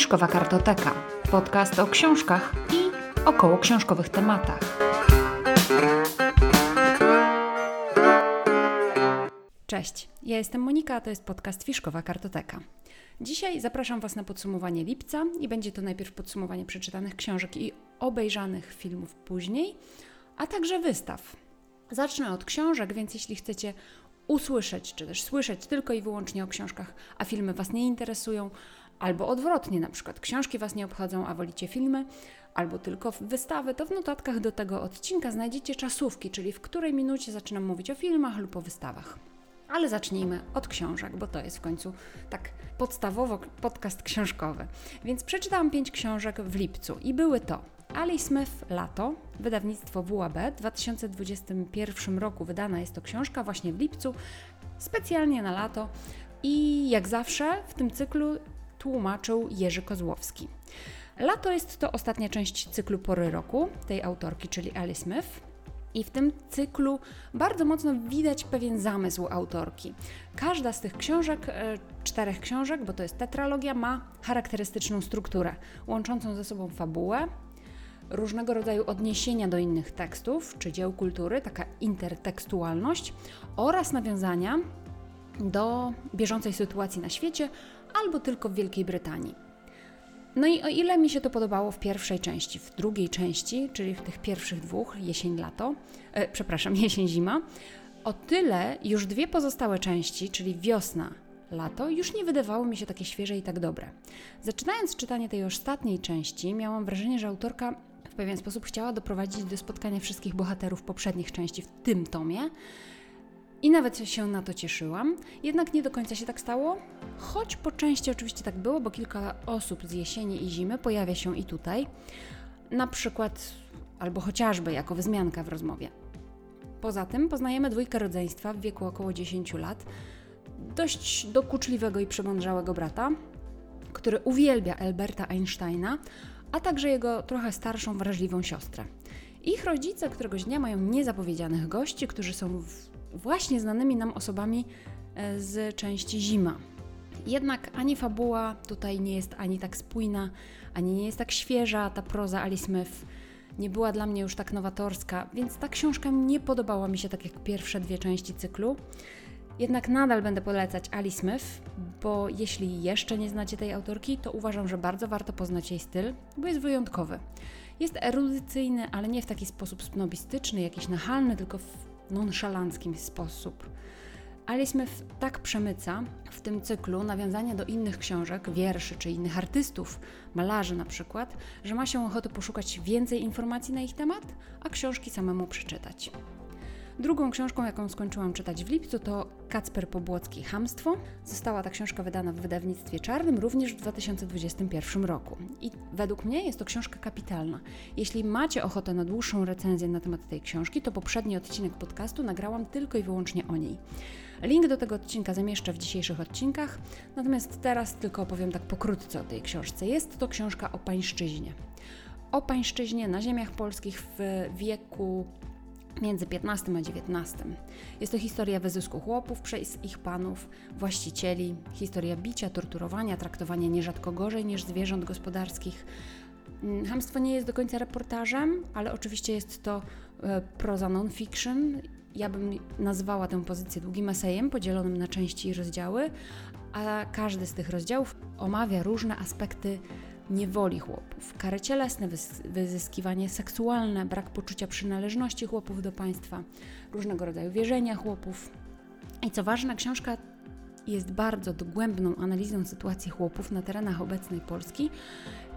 Fiszkowa Kartoteka. Podcast o książkach i około książkowych tematach. Cześć, ja jestem Monika, a to jest podcast Fiszkowa Kartoteka. Dzisiaj zapraszam Was na podsumowanie lipca i będzie to najpierw podsumowanie przeczytanych książek i obejrzanych filmów później, a także wystaw. Zacznę od książek, więc jeśli chcecie usłyszeć, czy też słyszeć tylko i wyłącznie o książkach, a filmy Was nie interesują, albo odwrotnie, na przykład książki Was nie obchodzą, a wolicie filmy, albo tylko wystawy, to w notatkach do tego odcinka znajdziecie czasówki, czyli w której minucie zaczynam mówić o filmach lub o wystawach. Ale zacznijmy od książek, bo to jest w końcu tak podstawowo podcast książkowy. Więc przeczytałam pięć książek w lipcu i były to Ali Smith Lato, wydawnictwo WAB. W 2021 roku wydana jest to książka właśnie w lipcu, specjalnie na lato. I jak zawsze w tym cyklu tłumaczył Jerzy Kozłowski. Lato jest to ostatnia część cyklu Pory Roku tej autorki, czyli Ali Smith. I w tym cyklu bardzo mocno widać pewien zamysł autorki. Każda z tych książek, e, czterech książek, bo to jest tetralogia, ma charakterystyczną strukturę, łączącą ze sobą fabułę, różnego rodzaju odniesienia do innych tekstów czy dzieł kultury, taka intertekstualność oraz nawiązania do bieżącej sytuacji na świecie albo tylko w Wielkiej Brytanii. No i o ile mi się to podobało w pierwszej części, w drugiej części, czyli w tych pierwszych dwóch, jesień-lato, e, przepraszam, jesień-zima, o tyle już dwie pozostałe części, czyli wiosna, lato, już nie wydawały mi się takie świeże i tak dobre. Zaczynając czytanie tej ostatniej części, miałam wrażenie, że autorka w pewien sposób chciała doprowadzić do spotkania wszystkich bohaterów poprzednich części w tym tomie. I nawet się na to cieszyłam, jednak nie do końca się tak stało, choć po części oczywiście tak było, bo kilka osób z jesieni i zimy pojawia się i tutaj, na przykład albo chociażby jako wzmianka w rozmowie. Poza tym poznajemy dwójkę rodzeństwa w wieku około 10 lat, dość dokuczliwego i przemądrzałego brata, który uwielbia Alberta Einsteina, a także jego trochę starszą, wrażliwą siostrę. Ich rodzice któregoś dnia mają niezapowiedzianych gości, którzy są właśnie znanymi nam osobami e, z części Zima. Jednak ani fabuła tutaj nie jest ani tak spójna, ani nie jest tak świeża. Ta proza Alice Smith nie była dla mnie już tak nowatorska, więc ta książka nie podobała mi się tak jak pierwsze dwie części cyklu. Jednak nadal będę polecać Ali Smith, bo jeśli jeszcze nie znacie tej autorki, to uważam, że bardzo warto poznać jej styl, bo jest wyjątkowy. Jest erudycyjny, ale nie w taki sposób snobistyczny, jakiś nachalny, tylko w nonszalanckim sposób. Ali Smith tak przemyca w tym cyklu nawiązania do innych książek, wierszy czy innych artystów, malarzy na przykład, że ma się ochotę poszukać więcej informacji na ich temat, a książki samemu przeczytać. Drugą książką, jaką skończyłam czytać w lipcu, to Kacper Pobłocki Hamstwo. Została ta książka wydana w wydawnictwie czarnym również w 2021 roku. I według mnie jest to książka kapitalna. Jeśli macie ochotę na dłuższą recenzję na temat tej książki, to poprzedni odcinek podcastu nagrałam tylko i wyłącznie o niej. Link do tego odcinka zamieszczę w dzisiejszych odcinkach, natomiast teraz tylko opowiem tak pokrótce o tej książce. Jest to książka o pańszczyźnie. O pańszczyźnie na ziemiach polskich w wieku między XV a XIX. Jest to historia wyzysku chłopów przez ich panów, właścicieli, historia bicia, torturowania, traktowania nierzadko gorzej niż zwierząt gospodarskich. Mm, hamstwo nie jest do końca reportażem, ale oczywiście jest to e, proza non-fiction. Ja bym nazwała tę pozycję długim esejem podzielonym na części i rozdziały, a każdy z tych rozdziałów omawia różne aspekty niewoli chłopów, kary cielesne, wyzyskiwanie seksualne, brak poczucia przynależności chłopów do państwa, różnego rodzaju wierzenia chłopów. I co ważne, książka jest bardzo dogłębną analizą sytuacji chłopów na terenach obecnej Polski,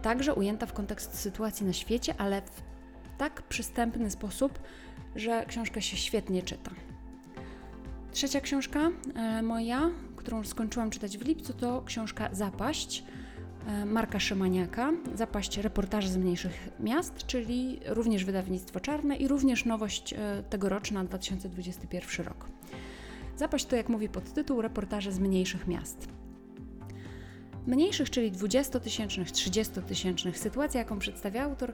także ujęta w kontekst sytuacji na świecie, ale w tak przystępny sposób, że książka się świetnie czyta. Trzecia książka e, moja, którą skończyłam czytać w lipcu, to książka Zapaść Marka Szymaniaka, zapaść reportaży z mniejszych miast, czyli również wydawnictwo czarne i również nowość e, tegoroczna 2021 rok. Zapaść to, jak mówi podtytuł, reportaże z mniejszych miast. Mniejszych, czyli 20-tysięcznych, 30-tysięcznych. Sytuacja, jaką przedstawia autor,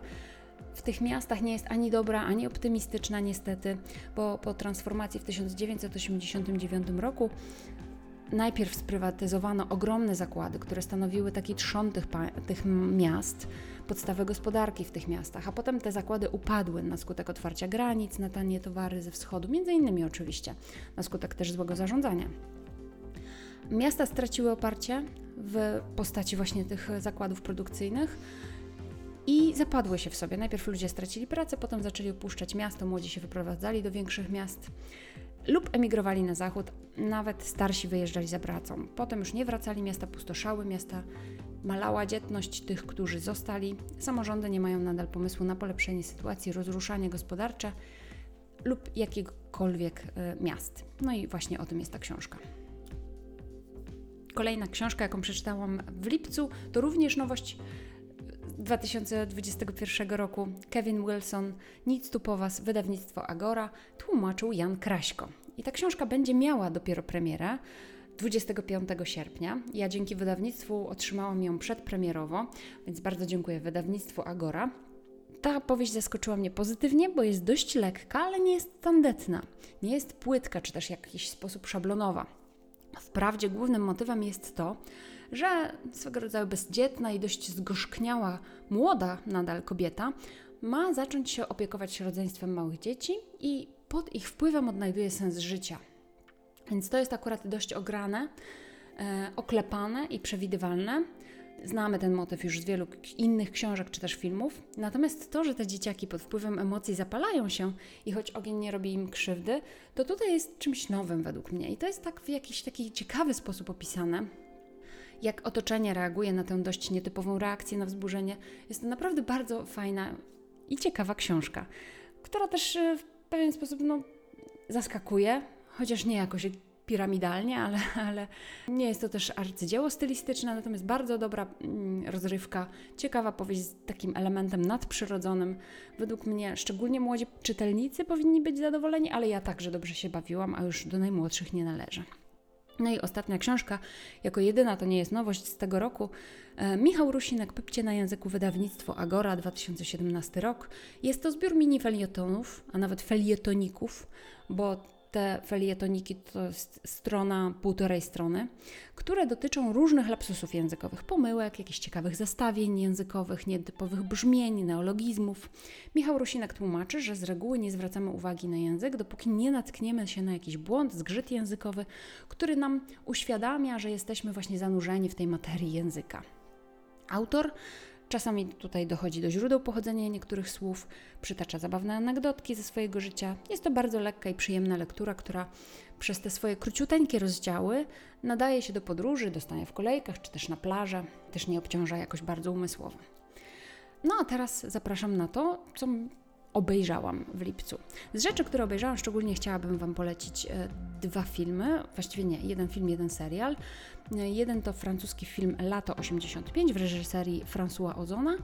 w tych miastach nie jest ani dobra, ani optymistyczna, niestety, bo po transformacji w 1989 roku najpierw sprywatyzowano ogromne zakłady, które stanowiły taki trzon tych, tych miast, podstawę gospodarki w tych miastach, a potem te zakłady upadły na skutek otwarcia granic na tanie towary ze wschodu, między innymi oczywiście, na skutek też złego zarządzania. Miasta straciły oparcie w postaci właśnie tych zakładów produkcyjnych i zapadły się w sobie. Najpierw ludzie stracili pracę, potem zaczęli opuszczać miasto, młodzi się wyprowadzali do większych miast lub emigrowali na zachód, nawet starsi wyjeżdżali za pracą. Potem już nie wracali, miasta pustoszały, miasta malała dzietność tych, którzy zostali. Samorządy nie mają nadal pomysłu na polepszenie sytuacji, rozruszanie gospodarcze lub jakiegokolwiek y, miast. No i właśnie o tym jest ta książka. Kolejna książka, jaką przeczytałam w lipcu, to również nowość 2021 roku. Kevin Wilson, Nic tu po Was, wydawnictwo Agora, tłumaczył Jan Kraśko. I ta książka będzie miała dopiero premierę 25 sierpnia. Ja dzięki wydawnictwu otrzymałam ją przedpremierowo, więc bardzo dziękuję wydawnictwu Agora. Ta powieść zaskoczyła mnie pozytywnie, bo jest dość lekka, ale nie jest tandetna. Nie jest płytka, czy też w jakiś sposób szablonowa. Wprawdzie głównym motywem jest to, że swego rodzaju bezdzietna i dość zgorzkniała, młoda nadal kobieta ma zacząć się opiekować rodzeństwem małych dzieci i pod ich wpływem odnajduje sens życia. Więc to jest akurat dość ograne, e, oklepane i przewidywalne. Znamy ten motyw już z wielu innych książek czy też filmów. Natomiast to, że te dzieciaki pod wpływem emocji zapalają się i choć ogień nie robi im krzywdy, to tutaj jest czymś nowym według mnie. I to jest tak w jakiś taki ciekawy sposób opisane. Jak otoczenie reaguje na tę dość nietypową reakcję na wzburzenie. Jest to naprawdę bardzo fajna i ciekawa książka, która też e, w pewien sposób no, zaskakuje, chociaż nie jakoś piramidalnie, ale, ale nie jest to też arcydzieło stylistyczne, natomiast bardzo dobra mm, rozrywka, ciekawa powieść z takim elementem nadprzyrodzonym. Według mnie szczególnie młodzi czytelnicy powinni być zadowoleni, ale ja także dobrze się bawiłam, a już do najmłodszych nie należy. No i ostatnia książka, jako jedyna to nie jest nowość z tego roku. E, Michał Rusinek, Pypcie na języku wydawnictwo Agora, 2017 rok. Jest to zbiór mini felietonów, a nawet felietoników, bo te felietoniki to jest strona, półtorej strony, które dotyczą różnych lapsusów językowych, pomyłek, jakichś ciekawych zestawień językowych, nietypowych brzmień, neologizmów. Michał Rusinek tłumaczy, że z reguły nie zwracamy uwagi na język, dopóki nie natkniemy się na jakiś błąd, zgrzyt językowy, który nam uświadamia, że jesteśmy właśnie zanurzeni w tej materii języka. Autor Czasami tutaj dochodzi do źródeł pochodzenia niektórych słów, przytacza zabawne anegdotki ze swojego życia. Jest to bardzo lekka i przyjemna lektura, która przez te swoje króciuteńkie rozdziały nadaje się do podróży, do stania w kolejkach czy też na plażę, też nie obciąża jakoś bardzo umysłowo. No a teraz zapraszam na to, co obejrzałam w lipcu. Z rzeczy, które obejrzałam, szczególnie chciałabym Wam polecić e, dwa filmy, właściwie nie, jeden film, jeden serial. E, jeden to francuski film Lato 85 w reżyserii François Ozona.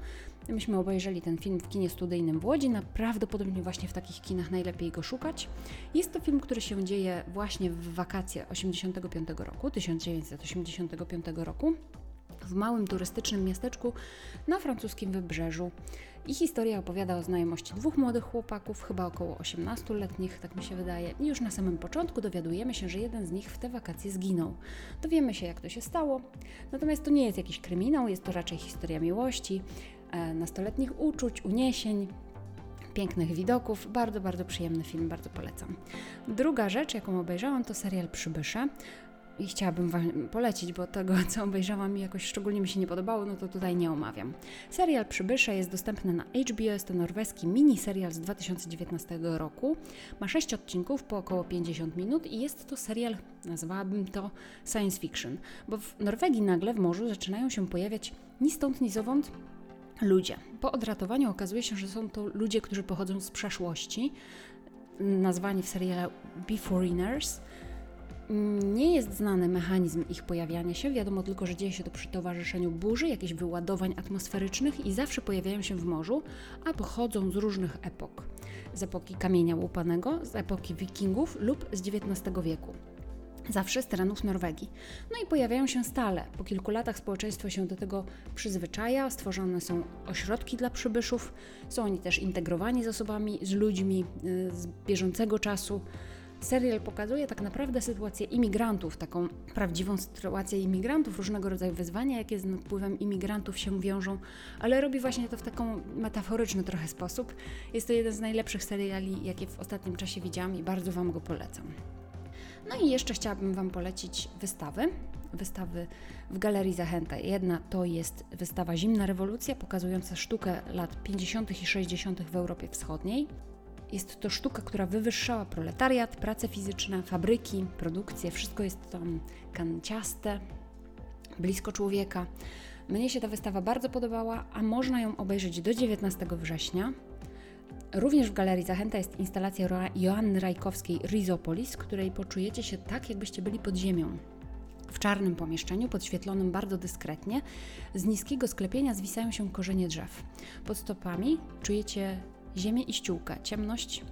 Myśmy obejrzeli ten film w kinie studyjnym w Łodzi, prawdopodobnie właśnie w takich kinach najlepiej go szukać. Jest to film, który się dzieje właśnie w wakacje 85 roku, 1985 roku w małym turystycznym miasteczku na francuskim wybrzeżu. I historia opowiada o znajomości dwóch młodych chłopaków, chyba około 18-letnich, tak mi się wydaje. I już na samym początku dowiadujemy się, że jeden z nich w te wakacje zginął. Dowiemy się, jak to się stało. Natomiast to nie jest jakiś kryminał, jest to raczej historia miłości, e, nastoletnich uczuć, uniesień, pięknych widoków. Bardzo, bardzo przyjemny film, bardzo polecam. Druga rzecz, jaką obejrzałam, to serial Przybysze i chciałabym Wam polecić, bo tego, co obejrzałam mi jakoś szczególnie mi się nie podobało, no to tutaj nie omawiam. Serial Przybysze jest dostępny na HBO, jest to norweski miniserial z 2019 roku. Ma 6 odcinków po około 50 minut i jest to serial, nazwałabym to science fiction, bo w Norwegii nagle w morzu zaczynają się pojawiać ni stąd, ni zowąd ludzie. Po odratowaniu okazuje się, że są to ludzie, którzy pochodzą z przeszłości, nazwani w serialu Beforeigners, nie jest znany mechanizm ich pojawiania się, wiadomo tylko, że dzieje się to przy towarzyszeniu burzy, jakichś wyładowań atmosferycznych i zawsze pojawiają się w morzu, a pochodzą z różnych epok. Z epoki kamienia łupanego, z epoki wikingów lub z XIX wieku. Zawsze z terenów Norwegii. No i pojawiają się stale. Po kilku latach społeczeństwo się do tego przyzwyczaja, stworzone są ośrodki dla przybyszów, są oni też integrowani z osobami, z ludźmi y, z bieżącego czasu Serial pokazuje tak naprawdę sytuację imigrantów, taką prawdziwą sytuację imigrantów, różnego rodzaju wyzwania, jakie z napływem imigrantów się wiążą, ale robi właśnie to w taką metaforyczny trochę sposób. Jest to jeden z najlepszych seriali, jakie w ostatnim czasie widziałam i bardzo Wam go polecam. No i jeszcze chciałabym Wam polecić wystawy. Wystawy w Galerii Zachęta. Jedna to jest wystawa Zimna Rewolucja, pokazująca sztukę lat 50. i 60. w Europie Wschodniej. Jest to sztuka, która wywyższała proletariat, pracę fizyczne, fabryki, produkcję. Wszystko jest tam kanciaste, blisko człowieka. Mnie się ta wystawa bardzo podobała, a można ją obejrzeć do 19 września. Również w Galerii Zachęta jest instalacja Joanny Rajkowskiej Rizopolis, której poczujecie się tak, jakbyście byli pod ziemią. W czarnym pomieszczeniu, podświetlonym bardzo dyskretnie, z niskiego sklepienia zwisają się korzenie drzew. Pod stopami czujecie ziemię i ściółkę, ciemność,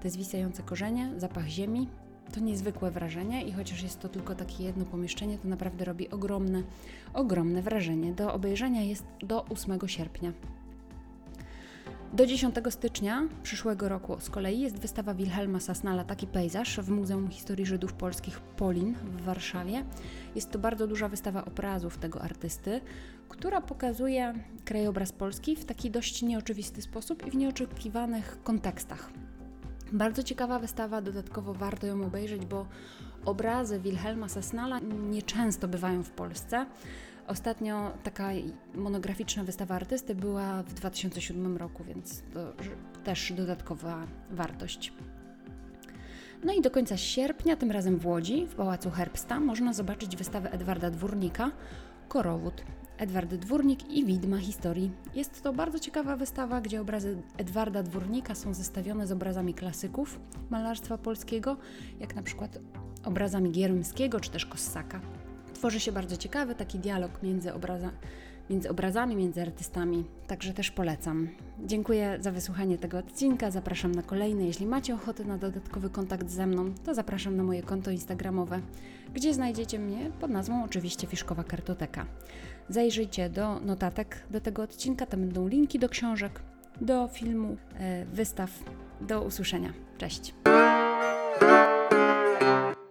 te zwisające korzenie, zapach ziemi. To niezwykłe wrażenie i chociaż jest to tylko takie jedno pomieszczenie, to naprawdę robi ogromne, ogromne wrażenie. Do obejrzenia jest do 8 sierpnia. Do 10 stycznia przyszłego roku z kolei jest wystawa Wilhelma Sasnala Taki pejzaż w Muzeum Historii Żydów Polskich Polin w Warszawie. Jest to bardzo duża wystawa obrazów tego artysty, która pokazuje krajobraz Polski w taki dość nieoczywisty sposób i w nieoczekiwanych kontekstach. Bardzo ciekawa wystawa, dodatkowo warto ją obejrzeć, bo obrazy Wilhelma Sasnala nieczęsto bywają w Polsce. Ostatnio taka monograficzna wystawa artysty była w 2007 roku, więc to też dodatkowa wartość. No i do końca sierpnia, tym razem w Łodzi, w Pałacu Herbsta, można zobaczyć wystawę Edwarda Dwórnika Korowód. Edward Dwórnik i Widma Historii. Jest to bardzo ciekawa wystawa, gdzie obrazy Edwarda Dwórnika są zestawione z obrazami klasyków malarstwa polskiego, jak na przykład obrazami Gierymskiego czy też Kossaka tworzy się bardzo ciekawy taki dialog między, obraza, między obrazami, między artystami, także też polecam. Dziękuję za wysłuchanie tego odcinka, zapraszam na kolejny. Jeśli macie ochotę na dodatkowy kontakt ze mną, to zapraszam na moje konto instagramowe, gdzie znajdziecie mnie pod nazwą oczywiście Fiszkowa Kartoteka. Zajrzyjcie do notatek do tego odcinka, tam będą linki do książek, do filmu, e, wystaw. Do usłyszenia. Cześć!